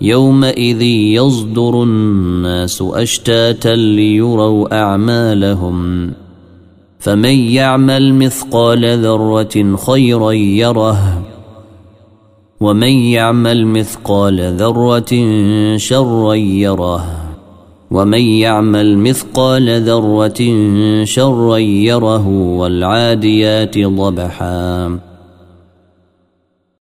يومئذ يصدر الناس أشتاتا ليروا أعمالهم فمن يعمل مثقال ذرة خيرا يره ومن يعمل مثقال ذرة شرا يره ومن يعمل مثقال ذرة شرا يره والعاديات ضبحا